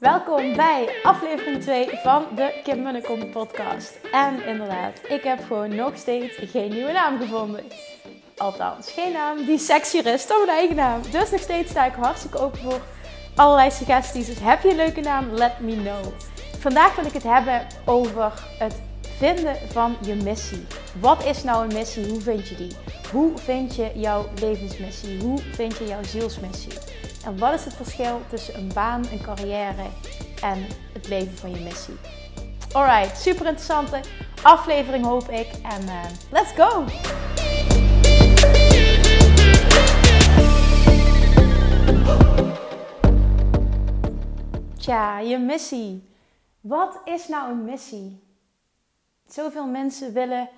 Welkom bij aflevering 2 van de Kim Munnekom podcast. En inderdaad, ik heb gewoon nog steeds geen nieuwe naam gevonden. Althans, geen naam die sexier is dan mijn eigen naam. Dus nog steeds sta ik hartstikke open voor allerlei suggesties. Dus heb je een leuke naam? Let me know. Vandaag wil ik het hebben over het vinden van je missie. Wat is nou een missie? Hoe vind je die? Hoe vind je jouw levensmissie? Hoe vind je jouw zielsmissie? En wat is het verschil tussen een baan, een carrière en het leven van je missie? Alright, super interessante aflevering hoop ik. En uh, let's go! Tja, je missie. Wat is nou een missie? Zoveel mensen willen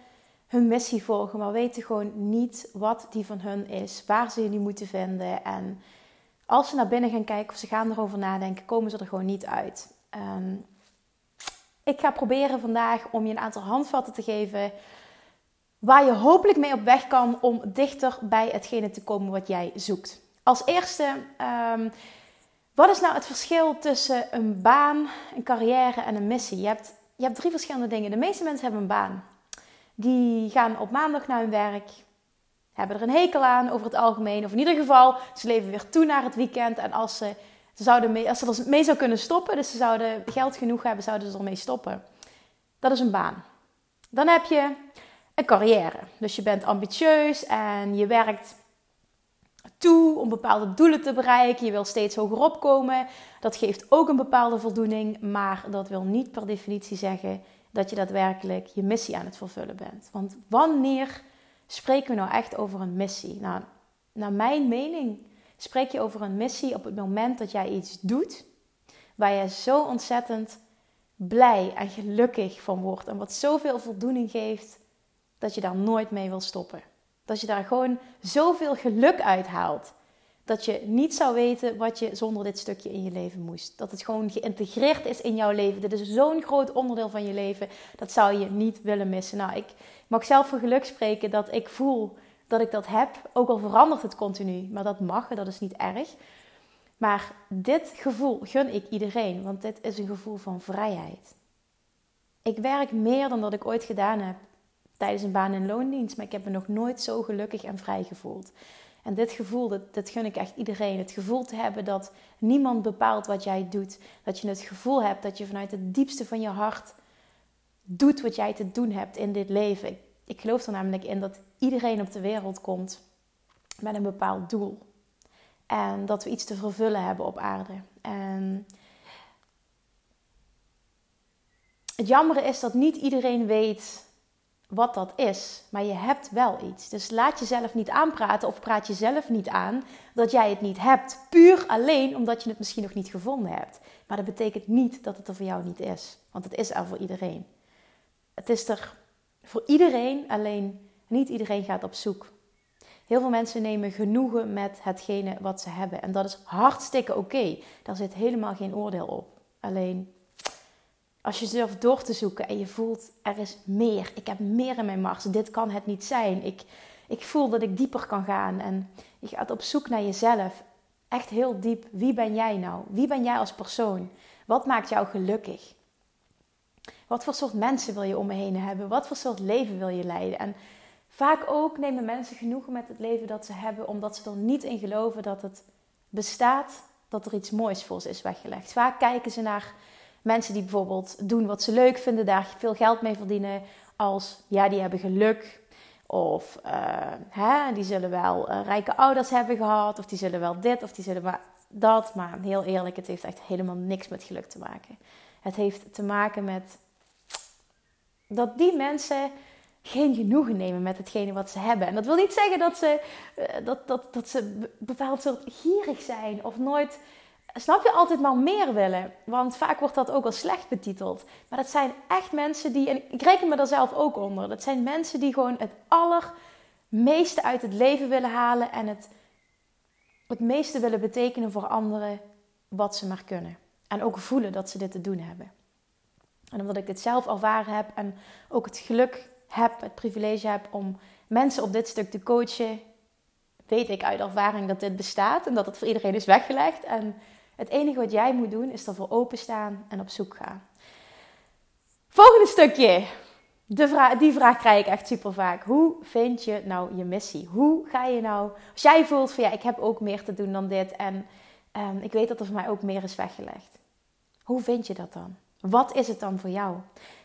hun missie volgen, maar weten gewoon niet wat die van hun is, waar ze die moeten vinden. En als ze naar binnen gaan kijken of ze gaan erover nadenken, komen ze er gewoon niet uit. Ehm, ik ga proberen vandaag om je een aantal handvatten te geven waar je hopelijk mee op weg kan om dichter bij hetgene te komen wat jij zoekt. Als eerste, ehm, wat is nou het verschil tussen een baan, een carrière en een missie? Je hebt, je hebt drie verschillende dingen. De meeste mensen hebben een baan. Die gaan op maandag naar hun werk, hebben er een hekel aan over het algemeen. Of in ieder geval, ze leven weer toe naar het weekend. En als ze, ze zouden mee, als ze er mee zou kunnen stoppen, dus ze zouden geld genoeg hebben, zouden ze ermee stoppen. Dat is een baan. Dan heb je een carrière. Dus je bent ambitieus en je werkt toe om bepaalde doelen te bereiken. Je wil steeds hoger opkomen. Dat geeft ook een bepaalde voldoening, maar dat wil niet per definitie zeggen dat je daadwerkelijk je missie aan het vervullen bent. Want wanneer spreken we nou echt over een missie? Nou, naar mijn mening spreek je over een missie op het moment dat jij iets doet waar je zo ontzettend blij en gelukkig van wordt en wat zoveel voldoening geeft dat je daar nooit mee wil stoppen. Dat je daar gewoon zoveel geluk uit haalt. Dat je niet zou weten wat je zonder dit stukje in je leven moest. Dat het gewoon geïntegreerd is in jouw leven. Dit is zo'n groot onderdeel van je leven. Dat zou je niet willen missen. Nou, ik mag zelf voor geluk spreken dat ik voel dat ik dat heb. Ook al verandert het continu. Maar dat mag, dat is niet erg. Maar dit gevoel gun ik iedereen. Want dit is een gevoel van vrijheid. Ik werk meer dan dat ik ooit gedaan heb tijdens een baan in loondienst. Maar ik heb me nog nooit zo gelukkig en vrij gevoeld. En dit gevoel, dat, dat gun ik echt iedereen. Het gevoel te hebben dat niemand bepaalt wat jij doet. Dat je het gevoel hebt dat je vanuit het diepste van je hart doet wat jij te doen hebt in dit leven. Ik, geloof er namelijk in dat iedereen op de wereld komt met een bepaald doel. En dat we iets te vervullen hebben op aarde. En het jammer is dat niet iedereen weet wat dat is. Maar je hebt wel iets. Dus laat jezelf niet aanpraten of praat jezelf niet aan dat jij het niet hebt. Puur alleen omdat je het misschien nog niet gevonden hebt. Maar dat betekent niet dat het er voor jou niet is. Want het is er voor iedereen. Het is er voor iedereen, alleen niet iedereen gaat op zoek. Heel veel mensen nemen genoegen met hetgene wat ze hebben. En dat is hartstikke oké. Daar zit helemaal geen oordeel op. Alleen als je durft door te zoeken en je voelt er is meer. Ik heb meer in mijn mars. Dit kan het niet zijn. Ik, ik voel dat ik dieper kan gaan. En je gaat op zoek naar jezelf. Echt heel diep. Wie ben jij nou? Wie ben jij als persoon? Wat maakt jou gelukkig? Wat voor soort mensen wil je om me heen hebben? Wat voor soort leven wil je leiden? En vaak ook nemen mensen genoegen met het leven dat ze hebben, omdat ze er niet in geloven dat het bestaat, dat er iets moois voor ze is weggelegd. Vaak kijken ze naar Mensen die bijvoorbeeld doen wat ze leuk vinden, daar veel geld mee verdienen, als ja, die hebben geluk. Of uh, hè, die zullen wel uh, rijke ouders hebben gehad, of die zullen wel dit, of die zullen wel dat. Maar heel eerlijk, het heeft echt helemaal niks met geluk te maken. Het heeft te maken met dat die mensen geen genoegen nemen met hetgene wat ze hebben. En dat wil niet zeggen dat ze, uh, dat, dat, dat ze bepaald soort gierig zijn of nooit snap je, altijd maar meer willen. Want vaak wordt dat ook als slecht betiteld. Maar dat zijn echt mensen die, en ik reken me daar zelf ook onder, dat zijn mensen die gewoon het allermeeste uit het leven willen halen en het, het meeste willen betekenen voor anderen wat ze maar kunnen. En ook voelen dat ze dit te doen hebben. En omdat ik dit zelf ervaren heb en ook het geluk heb, het privilege heb om mensen op dit stuk te coachen, weet ik uit ervaring dat dit bestaat en dat het voor iedereen is weggelegd. En Het enige wat jij moet doen is ervoor openstaan en op zoek gaan. Volgende stukje. De die vraag krijg ik echt super vaak. Hoe vind je nou je missie? Hoe ga je nou, als jij voelt van ja, ik heb ook meer te doen dan dit en um, ik weet dat er voor mij ook meer is weggelegd. Hoe vind je dat dan? Wat is het dan voor jou?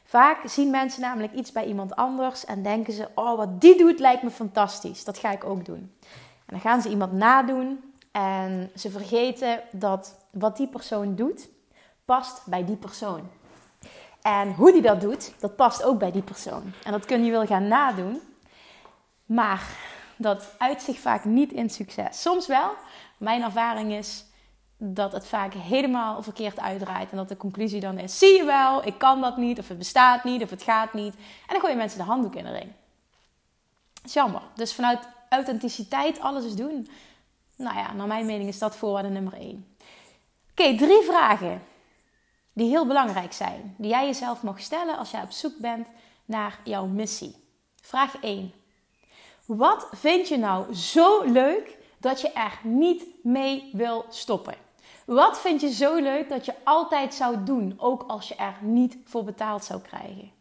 Vaak zien mensen namelijk iets bij iemand anders en denken ze: Oh, wat die doet lijkt me fantastisch. Dat ga ik ook doen. En dan gaan ze iemand nadoen en ze vergeten dat wat die persoon doet, past bij die persoon. En hoe die dat doet, dat past ook bij die persoon. En dat kun je wel gaan nadoen, maar dat uit zich vaak niet in succes. Soms wel. Mijn ervaring is dat het vaak helemaal verkeerd uitdraait. En dat de conclusie dan is: zie je wel, ik kan dat niet, of het bestaat niet, of het gaat niet. En dan gooien mensen de handdoek in de ring. Dat is jammer. Dus vanuit authenticiteit alles is doen. Nou ja, naar mijn mening is dat voorwaarde nummer één. Oké, drie vragen die heel belangrijk zijn. Die jij jezelf mag stellen als jij op zoek bent naar jouw missie. Vraag 1. Wat vind je nou zo leuk dat je er niet mee wil stoppen? Wat vind je zo leuk dat je altijd zou doen, ook als je er niet voor betaald zou krijgen?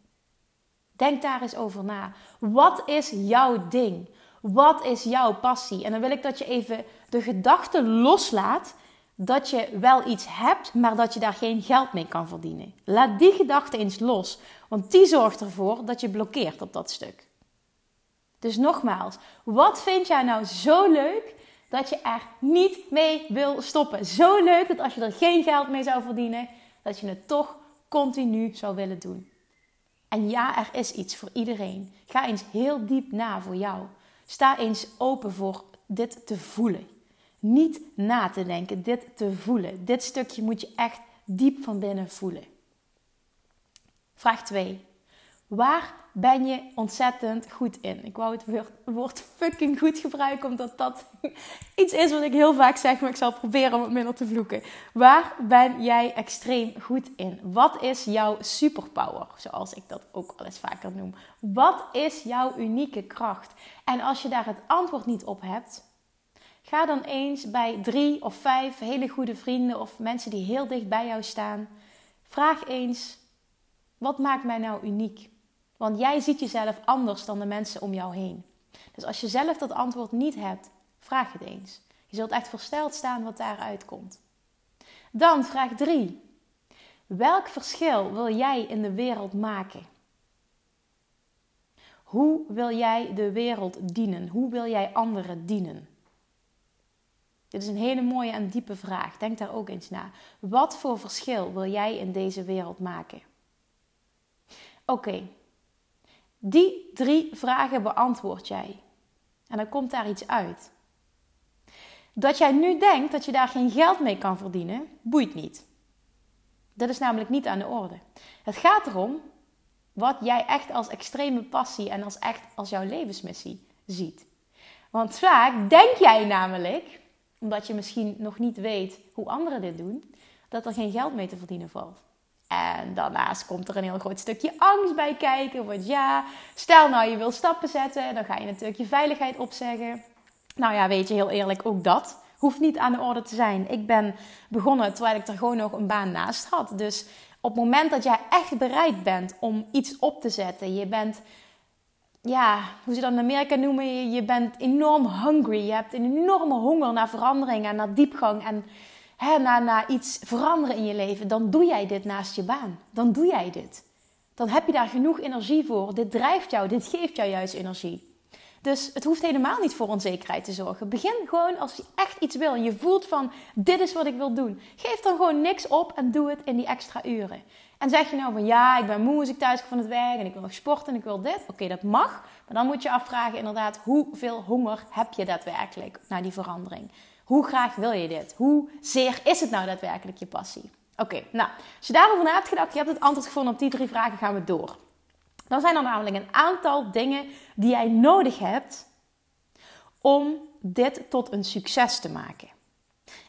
Denk daar eens over na. Wat is jouw ding? Wat is jouw passie? En dan wil ik dat je even de gedachte loslaat dat je wel iets hebt, maar dat je daar geen geld mee kan verdienen. Laat die gedachte eens los, want die zorgt ervoor dat je blokkeert op dat stuk. Dus nogmaals, wat vind jij nou zo leuk dat je er niet mee wil stoppen? Zo leuk dat als je er geen geld mee zou verdienen, dat je het toch continu zou willen doen. En ja, er is iets voor iedereen. Ga eens heel diep na voor jou. Sta eens open voor dit te voelen. Niet na te denken, dit te voelen. Dit stukje moet je echt diep van binnen voelen. Vraag 2. Waar ben je ontzettend goed in? Ik wou het woord, fucking goed gebruiken, omdat dat iets is wat ik heel vaak zeg, maar ik zal proberen om het minder te vloeken. Waar ben jij extreem goed in? Wat is jouw superpower, zoals ik dat ook al eens vaker noem? Wat is jouw unieke kracht? En als je daar het antwoord niet op hebt, ga dan eens bij drie of vijf hele goede vrienden of mensen die heel dicht bij jou staan. Vraag eens: wat maakt mij nou uniek? Want jij ziet jezelf anders dan de mensen om jou heen. Dus als je zelf dat antwoord niet hebt, vraag het eens. Je zult echt versteld staan wat daaruit komt. Dan vraag 3. Welk verschil wil jij in de wereld maken? Hoe wil jij de wereld dienen? Hoe wil jij anderen dienen? Dit is een hele mooie en diepe vraag. Denk daar ook eens na. Wat voor verschil wil jij in deze wereld maken? Oké, die drie vragen beantwoord jij. En dan komt daar iets uit. Dat jij nu denkt dat je daar geen geld mee kan verdienen, boeit niet. Dat is namelijk niet aan de orde. Het gaat erom wat jij echt als extreme passie en als echt als jouw levensmissie ziet. Want vaak denk jij namelijk, omdat je misschien nog niet weet hoe anderen dit doen, dat er geen geld mee te verdienen valt. En daarnaast komt er een heel groot stukje angst bij kijken. Want ja, stel nou je wil stappen zetten, dan ga je natuurlijk je veiligheid opzeggen. Nou ja, weet je, heel eerlijk, ook dat hoeft niet aan de orde te zijn. Ik ben begonnen terwijl ik er gewoon nog een baan naast had. Dus op het moment dat jij echt bereid bent om iets op te zetten, je bent, ja, hoe ze dat in Amerika noemen, je, bent enorm hungry. Je hebt een enorme honger naar verandering en naar diepgang. En hè, naar, iets veranderen in je leven, dan doe jij dit naast je baan. Dan doe jij dit. Dan heb je daar genoeg energie voor. Dit drijft jou, dit geeft jou juist energie. Dus het hoeft helemaal niet voor onzekerheid te zorgen. Begin gewoon als je echt iets wil je voelt van dit is wat ik wil doen. Geef dan gewoon niks op en doe het in die extra uren. En zeg je nou van ja, ik ben moe als ik thuis kom van het werk en ik wil nog sporten en ik wil dit. Oké, dat mag. Maar dan moet je afvragen inderdaad hoeveel honger heb je daadwerkelijk naar die verandering. Hoe graag wil je dit? Hoe zeer is het nou daadwerkelijk je passie? Oké, nou, als je daarover na hebt gedacht, je hebt het antwoord gevonden op die drie vragen, gaan we door. Dan zijn er namelijk een aantal dingen die jij nodig hebt om dit tot een succes te maken.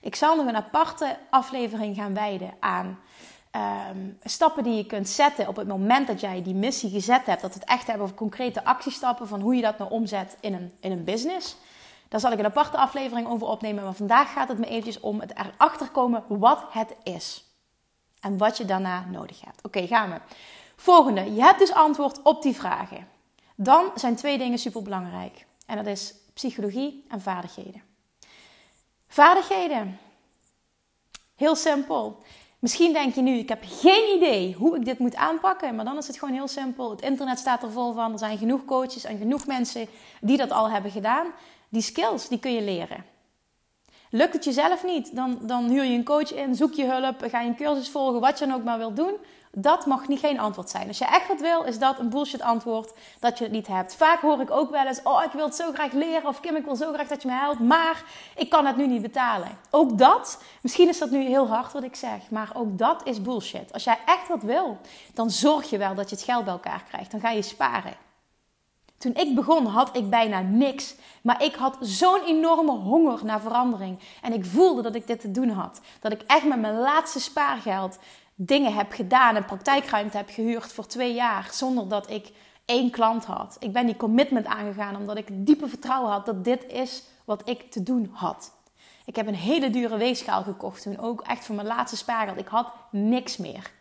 Ik zal nog een aparte aflevering gaan wijden aan ehm, stappen die je kunt zetten op het moment dat jij die missie gezet hebt. Dat we het echt hebben over concrete actiestappen van hoe je dat nou omzet in een, in een business. Daar zal ik een aparte aflevering over opnemen. Maar vandaag gaat het me eventjes om het erachter komen wat het is. En wat je daarna nodig hebt. Oké, gaan we. Volgende. Je hebt dus antwoord op die vragen. Dan zijn twee dingen super belangrijk. En dat is psychologie en vaardigheden. Vaardigheden. Heel simpel. Misschien denk je nu, ik heb geen idee hoe ik dit moet aanpakken, maar dan is het gewoon heel simpel. Het internet staat er vol van. Er zijn genoeg coaches en genoeg mensen die dat al hebben gedaan. Die skills, die kun je leren. Lukt het jezelf niet, dan, dan huur je een coach in, zoek je hulp, ga je een cursus volgen, wat je dan ook maar wilt doen. Dat mag niet geen antwoord zijn. Als je echt wat wil, is dat een bullshit antwoord dat je het niet hebt. Vaak hoor ik ook wel eens: Oh, ik wil het zo graag leren. Of Kim, ik wil zo graag dat je me helpt. Maar ik kan het nu niet betalen. Ook dat, misschien is dat nu heel hard wat ik zeg. Maar ook dat is bullshit. Als jij echt wat wil, dan zorg je wel dat je het geld bij elkaar krijgt. Dan ga je sparen. Toen ik begon had ik bijna niks. Maar ik had zo'n enorme honger naar verandering. En ik voelde dat ik dit te doen had. Dat ik echt met mijn laatste spaargeld dingen heb gedaan en praktijkruimte heb gehuurd voor twee jaar zonder dat ik één klant had. Ik ben die commitment aangegaan omdat ik diepe vertrouwen had dat dit is wat ik te doen had. Ik heb een hele dure weegschaal gekocht toen, ook echt voor mijn laatste spaargeld. Ik had niks meer.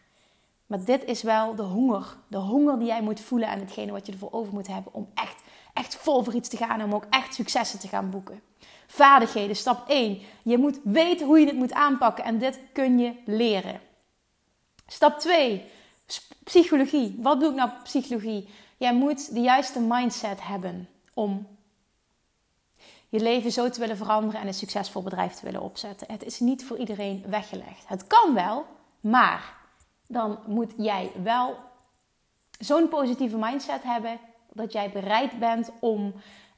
Maar dit is wel de honger. De honger die jij moet voelen en hetgene wat je ervoor over moet hebben om echt, echt vol voor iets te gaan. Om ook echt successen te gaan boeken. Vaardigheden, stap 1. Je moet weten hoe je dit moet aanpakken en dit kun je leren. Stap 2. Psychologie. Wat doe ik nou psychologie? Jij moet de juiste mindset hebben om je leven zo te willen veranderen en een succesvol bedrijf te willen opzetten. Het is niet voor iedereen weggelegd. Het kan wel, maar dan moet jij wel zo'n positieve mindset hebben dat jij bereid bent om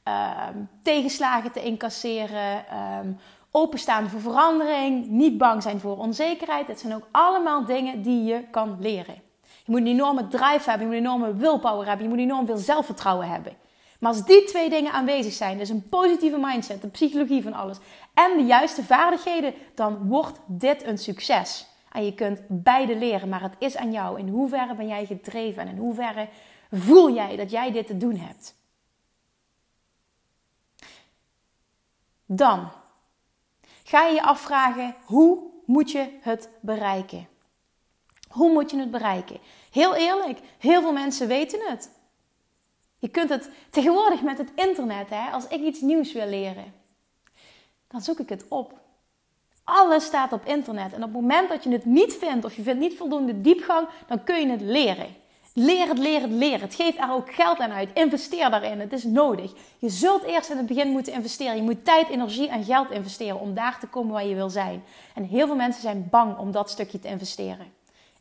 uh, tegenslagen te incasseren, um, openstaan voor verandering, niet bang zijn voor onzekerheid. Het zijn ook allemaal dingen die je kan leren. Je moet een enorme drive hebben, je moet een enorme willpower hebben, je moet enorm veel zelfvertrouwen hebben. Maar als die twee dingen aanwezig zijn, dus een positieve mindset, de psychologie van alles en de juiste vaardigheden, dan wordt dit een succes. En je kunt beide leren, maar het is aan jou. In hoeverre ben jij gedreven en in hoeverre voel jij dat jij dit te doen hebt? Dan ga je je afvragen: hoe moet je het bereiken? Hoe moet je het bereiken? Heel eerlijk, heel veel mensen weten het. Je kunt het tegenwoordig met het internet, hè, als ik iets nieuws wil leren, dan zoek ik het op. Alles staat op internet. En op het moment dat je het niet vindt of je vindt niet voldoende diepgang, dan kun je het leren. Leer het, leer het, leer het. Geef er ook geld aan uit. Investeer daarin. Het is nodig. Je zult eerst in het begin moeten investeren. Je moet tijd, energie en geld investeren om daar te komen waar je wil zijn. En heel veel mensen zijn bang om dat stukje te investeren.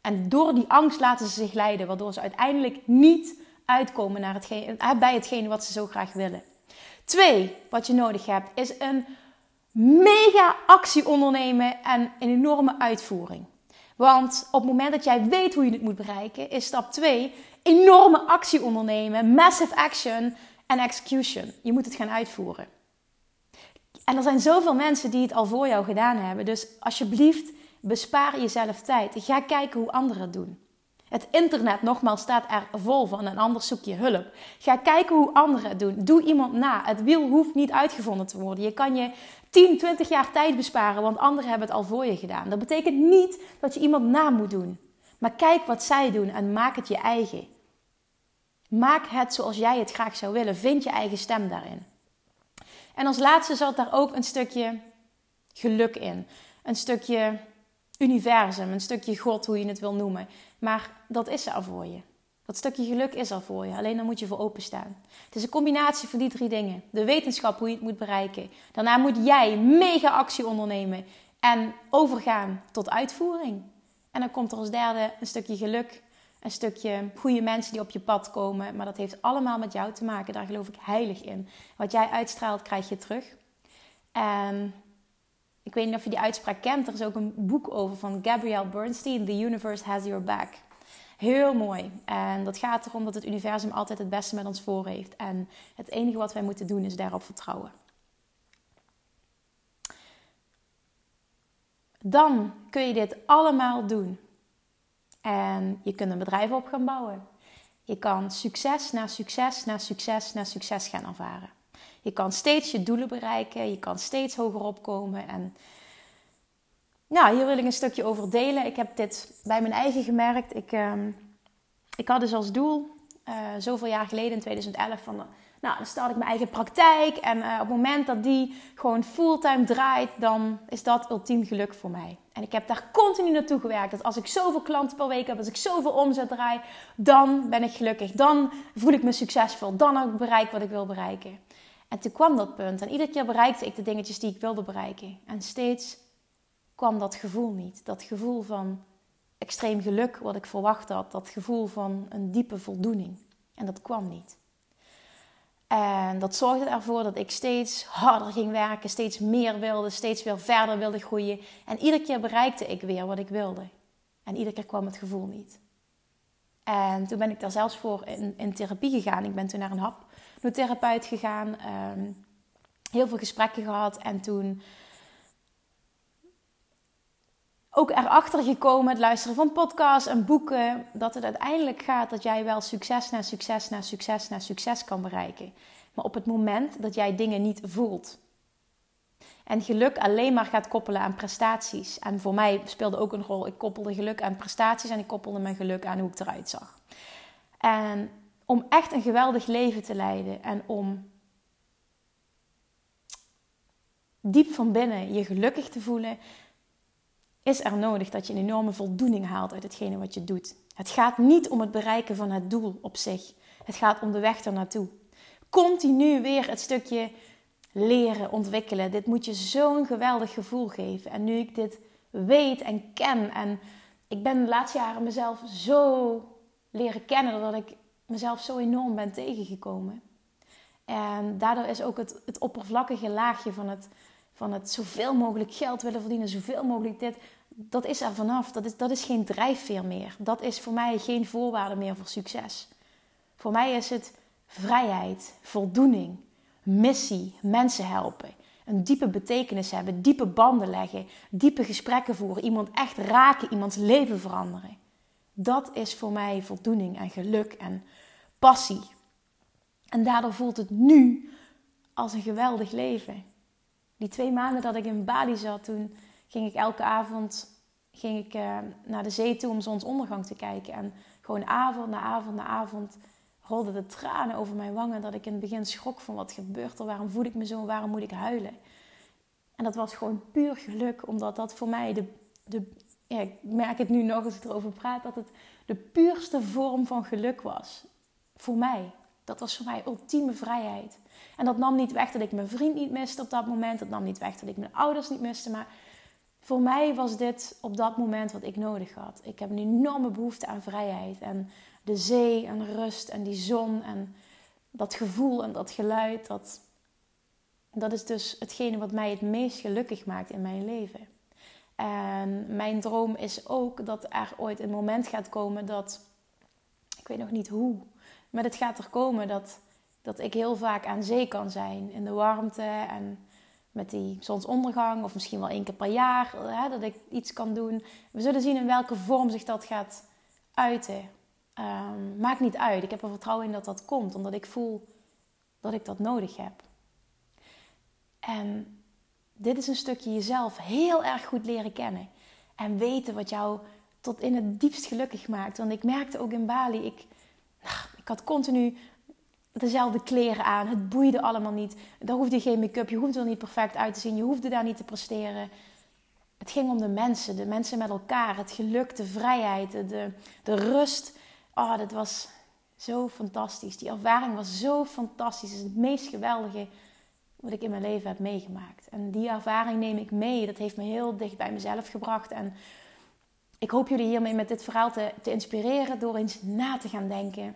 En door die angst laten ze zich leiden, waardoor ze uiteindelijk niet uitkomen naar hetgeen, eh, bij hetgene wat ze zo graag willen. Twee, wat je nodig hebt, is een mega actie ondernemen en een enorme uitvoering. Want op het moment dat jij weet hoe je het moet bereiken, is stap 2 enorme actie ondernemen, massive action en execution. Je moet het gaan uitvoeren. En er zijn zoveel mensen die het al voor jou gedaan hebben. Dus alsjeblieft, bespaar jezelf tijd. Ga kijken hoe anderen het doen. Het internet, nogmaals, staat er vol van en anders zoek je hulp. Ga kijken hoe anderen het doen. Doe iemand na. Het wiel hoeft niet uitgevonden te worden. Je kan je 10, 20 jaar tijd besparen, want anderen hebben het al voor je gedaan. Dat betekent niet dat je iemand na moet doen. Maar kijk wat zij doen en maak het je eigen. Maak het zoals jij het graag zou willen. Vind je eigen stem daarin. En als laatste zat daar ook een stukje geluk in. Een stukje universum, een stukje God, hoe je het wil noemen. Maar dat is er voor je. Dat stukje geluk is er voor je. Alleen dan moet je voor openstaan. Het is een combinatie van die drie dingen. De wetenschap, hoe je het moet bereiken. Daarna moet jij mega actie ondernemen en overgaan tot uitvoering. En dan komt er als derde een stukje geluk. Een stukje goede mensen die op je pad komen. Maar dat heeft allemaal met jou te maken. Daar geloof ik heilig in. Wat jij uitstraalt, krijg je terug. En ik weet niet of je die uitspraak kent. Er is ook een boek over van Gabrielle Bernstein. The Universe Has Your Back. Heel mooi. En dat gaat erom dat het universum altijd het beste met ons voor heeft. En het enige wat wij moeten doen is daarop vertrouwen. Dan kun je dit allemaal doen. En je kunt een bedrijf op gaan bouwen. Je kan succes na succes na succes na succes gaan ervaren. Je kan steeds je doelen bereiken, je kan steeds hoger opkomen. En ja, hier wil ik een stukje over delen. Ik heb dit bij mijn eigen gemerkt. Ik, ehm, ik had dus als doel, uh, zoveel jaar geleden in 2011, van nou, dan start ik mijn eigen praktijk. En uh, op het moment dat die gewoon fulltime draait, dan is dat ultiem geluk voor mij. En ik heb daar continu naartoe gewerkt. Dat als ik zoveel klanten per week heb, als ik zoveel omzet draai, dan ben ik gelukkig. Dan voel ik me succesvol. Dan heb ik bereikt wat ik wil bereiken. En toen kwam dat punt. En iedere keer bereikte ik de dingetjes die ik wilde bereiken. En steeds kwam dat gevoel niet. Dat gevoel van extreem geluk wat ik verwacht had. Dat gevoel van een diepe voldoening. En dat kwam niet. En dat zorgde ervoor dat ik steeds harder ging werken, steeds meer wilde, steeds weer verder wilde groeien. En iedere keer bereikte ik weer wat ik wilde. En iedere keer kwam het gevoel niet. En toen ben ik daar zelfs voor in, in therapie gegaan. Ik ben toen naar een hapnotherapeut gegaan. Um, heel veel gesprekken gehad. En toen ook erachter gekomen, het luisteren van podcasts en boeken, dat het uiteindelijk gaat dat jij wel succes na succes na succes na succes kan bereiken. Maar op het moment dat jij dingen niet voelt. En geluk alleen maar gaat koppelen aan prestaties. En voor mij speelde ook een rol. Ik koppelde geluk aan prestaties en ik koppelde mijn geluk aan hoe ik eruit zag. En om echt een geweldig leven te leiden en om diep van binnen je gelukkig te voelen, is er nodig dat je een enorme voldoening haalt uit hetgene wat je doet. Het gaat niet om het bereiken van het doel op zich. Het gaat om de weg ernaartoe. Continu weer het stukje leren, ontwikkelen. Dit moet je zo'n geweldig gevoel geven. En nu ik dit weet en ken en ik ben de laatste jaren mezelf zo leren kennen dat ik mezelf zo enorm ben tegengekomen. En daardoor is ook het, het oppervlakkige laagje van het, van het zoveel mogelijk geld willen verdienen, zoveel mogelijk dit, dat is er vanaf. Dat is, dat is geen drijfveer meer. Dat is voor mij geen voorwaarde meer voor succes. Voor mij is het vrijheid, voldoening, missie, mensen helpen. Een diepe betekenis hebben, diepe banden leggen, diepe gesprekken voeren, iemand echt raken, iemands leven veranderen. Dat is voor mij voldoening en geluk en passie. En daardoor voelt het nu als een geweldig leven. Die twee maanden dat ik in Bali zat, toen ging ik elke avond ging ik, uh, naar de zee toe om zonsondergang te kijken. En gewoon avond na avond na avond rolden de tranen over mijn wangen. Dat ik in het begin schrok van wat gebeurt er, waarom voel ik me zo, waarom moet ik huilen. En dat was gewoon puur geluk, omdat dat voor mij de, de ja, ik merk het nu nog als ik erover praat, dat het de puurste vorm van geluk was. Voor mij. Dat was voor mij ultieme vrijheid. En dat nam niet weg dat ik mijn vriend niet miste op dat moment. Dat nam niet weg dat ik mijn ouders niet miste. Maar voor mij was dit op dat moment wat ik nodig had. Ik heb een enorme behoefte aan vrijheid en de zee en rust en die zon en dat gevoel en dat geluid. Dat, dat is dus hetgene wat mij het meest gelukkig maakt in mijn leven. En mijn droom is ook dat er ooit een moment gaat komen dat, ik weet nog niet hoe, maar het gaat er komen dat, dat ik heel vaak aan zee kan zijn in de warmte en met die zonsondergang, of misschien wel één keer per jaar, hè, dat ik iets kan doen. We zullen zien in welke vorm zich dat gaat uiten. Um, maakt niet uit. Ik heb er vertrouwen in dat dat komt, omdat ik voel dat ik dat nodig heb. En dit is een stukje jezelf heel erg goed leren kennen. En weten wat jou tot in het diepst gelukkig maakt. Want ik merkte ook in Bali, ik, ik had continu dezelfde kleren aan. Het boeide allemaal niet. Daar hoefde geen make-up. Je hoefde er niet perfect uit te zien. Je hoefde daar niet te presteren. Het ging om de mensen. De mensen met elkaar. Het geluk, de vrijheid, de, de rust. Oh, dat was zo fantastisch. Die ervaring was zo fantastisch. Het is het meest geweldige wat ik in mijn leven heb meegemaakt. En die ervaring neem ik mee. Dat heeft me heel dicht bij mezelf gebracht. En ik hoop jullie hiermee met dit verhaal te, te inspireren door eens na te gaan denken.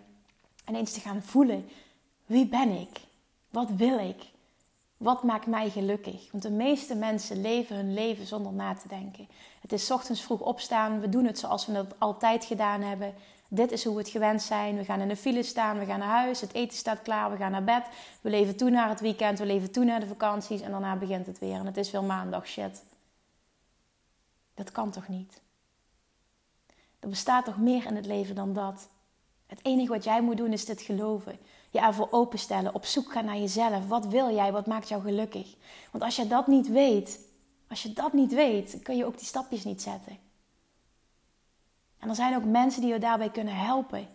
En eens te gaan voelen wie ben ik? Wat wil ik? Wat maakt mij gelukkig? Want de meeste mensen leven hun leven zonder na te denken. Het is ochtends vroeg opstaan. We doen het zoals we het altijd gedaan hebben. Dit is hoe we het gewend zijn. We gaan in de file staan. We gaan naar huis. Het eten staat klaar. We gaan naar bed. We leven toe naar het weekend. We leven toe naar de vakanties. En daarna begint het weer. En het is weer maandag. Shit. Dat kan toch niet? Er bestaat toch meer in het leven dan dat? Het enige wat jij moet doen is dit geloven. Je ervoor openstellen, op zoek gaan naar jezelf. Wat wil jij? Wat maakt jou gelukkig? Want als je dat niet weet, als je dat niet weet, kun je ook die stapjes niet zetten. En er zijn ook mensen die je daarbij kunnen helpen.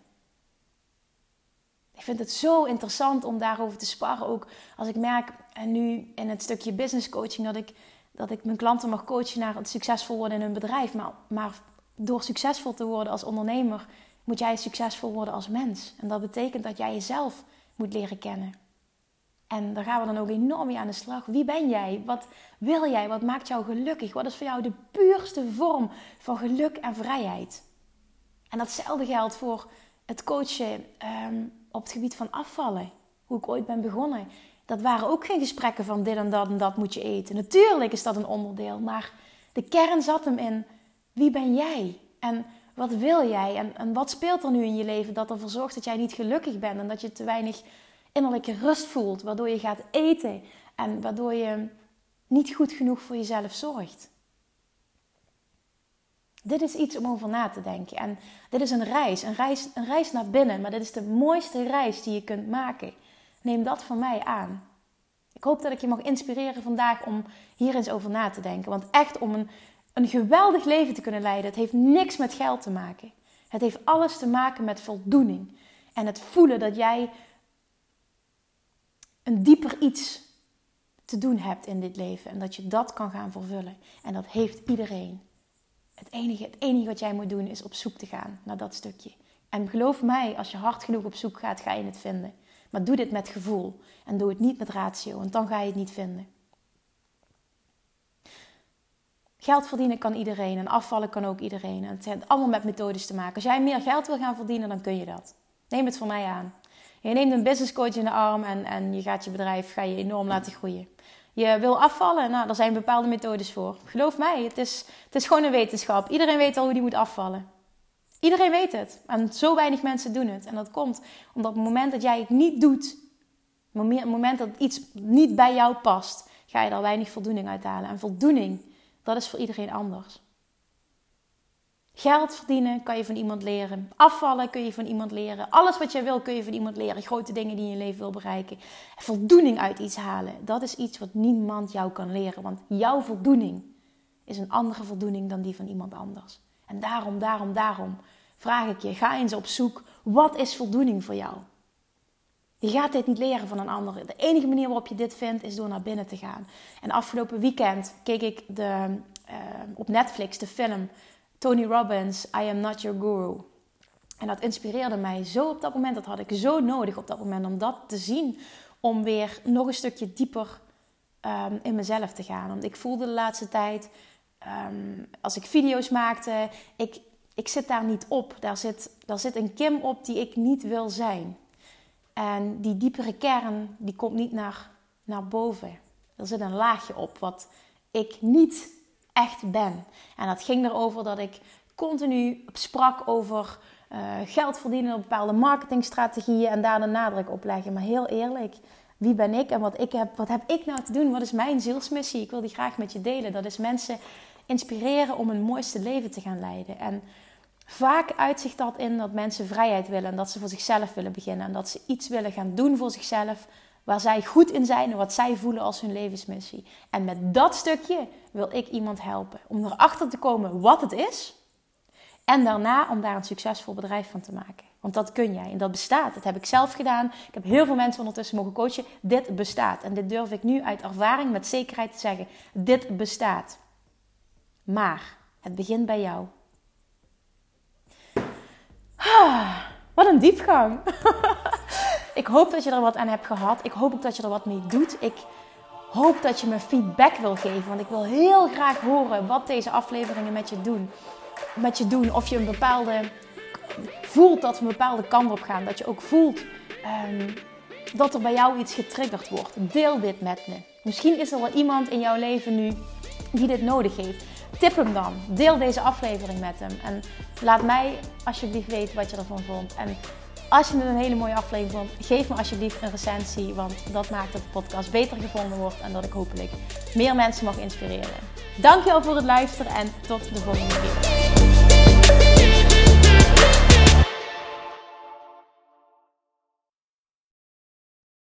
Ik vind het zo interessant om daarover te sparren. Ook als ik merk, en nu in het stukje business coaching, dat ik, dat ik mijn klanten mag coachen naar het succesvol worden in hun bedrijf. Maar, maar door succesvol te worden als ondernemer, moet jij succesvol worden als mens. En dat betekent dat jij jezelf moet leren kennen. En daar gaan we dan ook enorm mee aan de slag. Wie ben jij? Wat wil jij? Wat maakt jou gelukkig? Wat is voor jou de puurste vorm van geluk en vrijheid? En datzelfde geldt voor het coachen ehm, op het gebied van afvallen. Hoe ik ooit ben begonnen. Dat waren ook geen gesprekken van dit en dat en dat moet je eten. Natuurlijk is dat een onderdeel. Maar de kern zat hem in wie ben jij? En wat wil jij? En, en wat speelt er nu in je leven dat ervoor zorgt dat jij niet gelukkig bent en dat je te weinig innerlijke rust voelt, waardoor je gaat eten en waardoor je niet goed genoeg voor jezelf zorgt? Dit is iets om over na te denken. En dit is een reis, een reis, een reis naar binnen. Maar dit is de mooiste reis die je kunt maken. Neem dat van mij aan. Ik hoop dat ik je mag inspireren vandaag om hier eens over na te denken. Want echt om een, een geweldig leven te kunnen leiden, het heeft niks met geld te maken. Het heeft alles te maken met voldoening. En het voelen dat jij een dieper iets te doen hebt in dit leven. En dat je dat kan gaan vervullen. En dat heeft iedereen. Het enige, het enige wat jij moet doen is op zoek te gaan naar dat stukje. En geloof mij, als je hard genoeg op zoek gaat, ga je het vinden. Maar doe dit met gevoel. En doe het niet met ratio, want dan ga je het niet vinden. Geld verdienen kan iedereen en afvallen kan ook iedereen. En het heeft allemaal met methodes te maken. Als jij meer geld wil gaan verdienen, dan kun je dat. Neem het van mij aan. Je neemt een business coach in de arm en, en je gaat je bedrijf ga je enorm laten groeien. Je wil afvallen, nou, daar zijn bepaalde methodes voor. Geloof mij, het is, het is gewoon een wetenschap. Iedereen weet al hoe die moet afvallen. Iedereen weet het. En zo weinig mensen doen het. En dat komt omdat op het moment dat jij het niet doet, het moment dat iets niet bij jou past, ga je er weinig voldoening uit halen. En voldoening, dat is voor iedereen anders. Geld verdienen kan je van iemand leren. Afvallen kun je van iemand leren. Alles wat jij wil kun je van iemand leren. Grote dingen die je in je leven wil bereiken. Voldoening uit iets halen. Dat is iets wat niemand jou kan leren. Want jouw voldoening is een andere voldoening dan die van iemand anders. En daarom, daarom, daarom vraag ik je: ga eens op zoek. Wat is voldoening voor jou? Je gaat dit niet leren van een ander. De enige manier waarop je dit vindt is door naar binnen te gaan. En afgelopen weekend keek ik de, uh, op Netflix de film Tony Robbins, I Am Not Your Guru. En dat inspireerde mij zo op dat moment. Dat had ik zo nodig op dat moment om dat te zien. Om weer nog een stukje dieper um, in mezelf te gaan. Want ik voelde de laatste tijd, um, als ik video's maakte, ik, ik zit daar niet op. Daar zit, daar zit een Kim op die ik niet wil zijn. En die diepere kern, die komt niet naar, naar boven. Er zit een laagje op wat ik niet echt ben. En dat ging erover dat ik continu sprak over uh, geld verdienen op bepaalde marketingstrategieën en daar de nadruk op leggen. Maar heel eerlijk, wie ben ik en wat, ik heb, wat heb ik nou te doen? Wat is mijn zielsmissie? Ik wil die graag met je delen. Dat is mensen inspireren om een mooiste leven te gaan leiden. En vaak uitzicht dat in dat mensen vrijheid willen en dat ze voor zichzelf willen beginnen. En dat ze iets willen gaan doen voor zichzelf waar zij goed in zijn en wat zij voelen als hun levensmissie. En met dat stukje wil ik iemand helpen om erachter te komen wat het is. En daarna om daar een succesvol bedrijf van te maken. Want dat kun jij en dat bestaat. Dat heb ik zelf gedaan. Ik heb heel veel mensen ondertussen mogen coachen. Dit bestaat. En dit durf ik nu uit ervaring met zekerheid te zeggen. Dit bestaat. Maar het begint bij jou. Ah, wat een diepgang. Ik hoop dat je er wat aan hebt gehad. Ik hoop ook dat je er wat mee doet. Ik hoop dat je me feedback wil geven. Want ik wil heel graag horen wat deze afleveringen met je doen. Met je doen. Of je een bepaalde voelt dat we een bepaalde kant op gaan. Dat je ook voelt um, dat er bij jou iets getriggerd wordt. Deel dit met me. Misschien is er wel iemand in jouw leven nu die dit nodig heeft. Tip hem dan. Deel deze aflevering met hem. En laat mij alsjeblieft weten wat je ervan vond. En als je het een hele mooie aflevering vond, geef me alsjeblieft een recensie. Want dat maakt dat de podcast beter gevonden wordt en dat ik hopelijk meer mensen mag inspireren. Dankjewel voor het luisteren en tot de volgende keer.